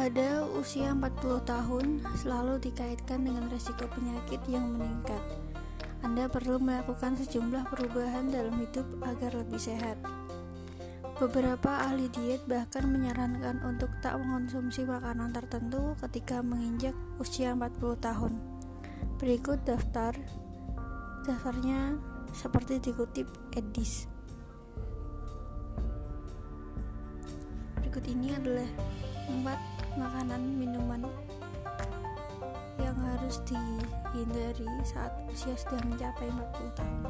Pada usia 40 tahun, selalu dikaitkan dengan resiko penyakit yang meningkat. Anda perlu melakukan sejumlah perubahan dalam hidup agar lebih sehat. Beberapa ahli diet bahkan menyarankan untuk tak mengonsumsi makanan tertentu ketika menginjak usia 40 tahun. Berikut daftar daftarnya seperti dikutip Edis. Berikut ini adalah empat makanan minuman yang harus dihindari saat usia sudah mencapai 40 tahun.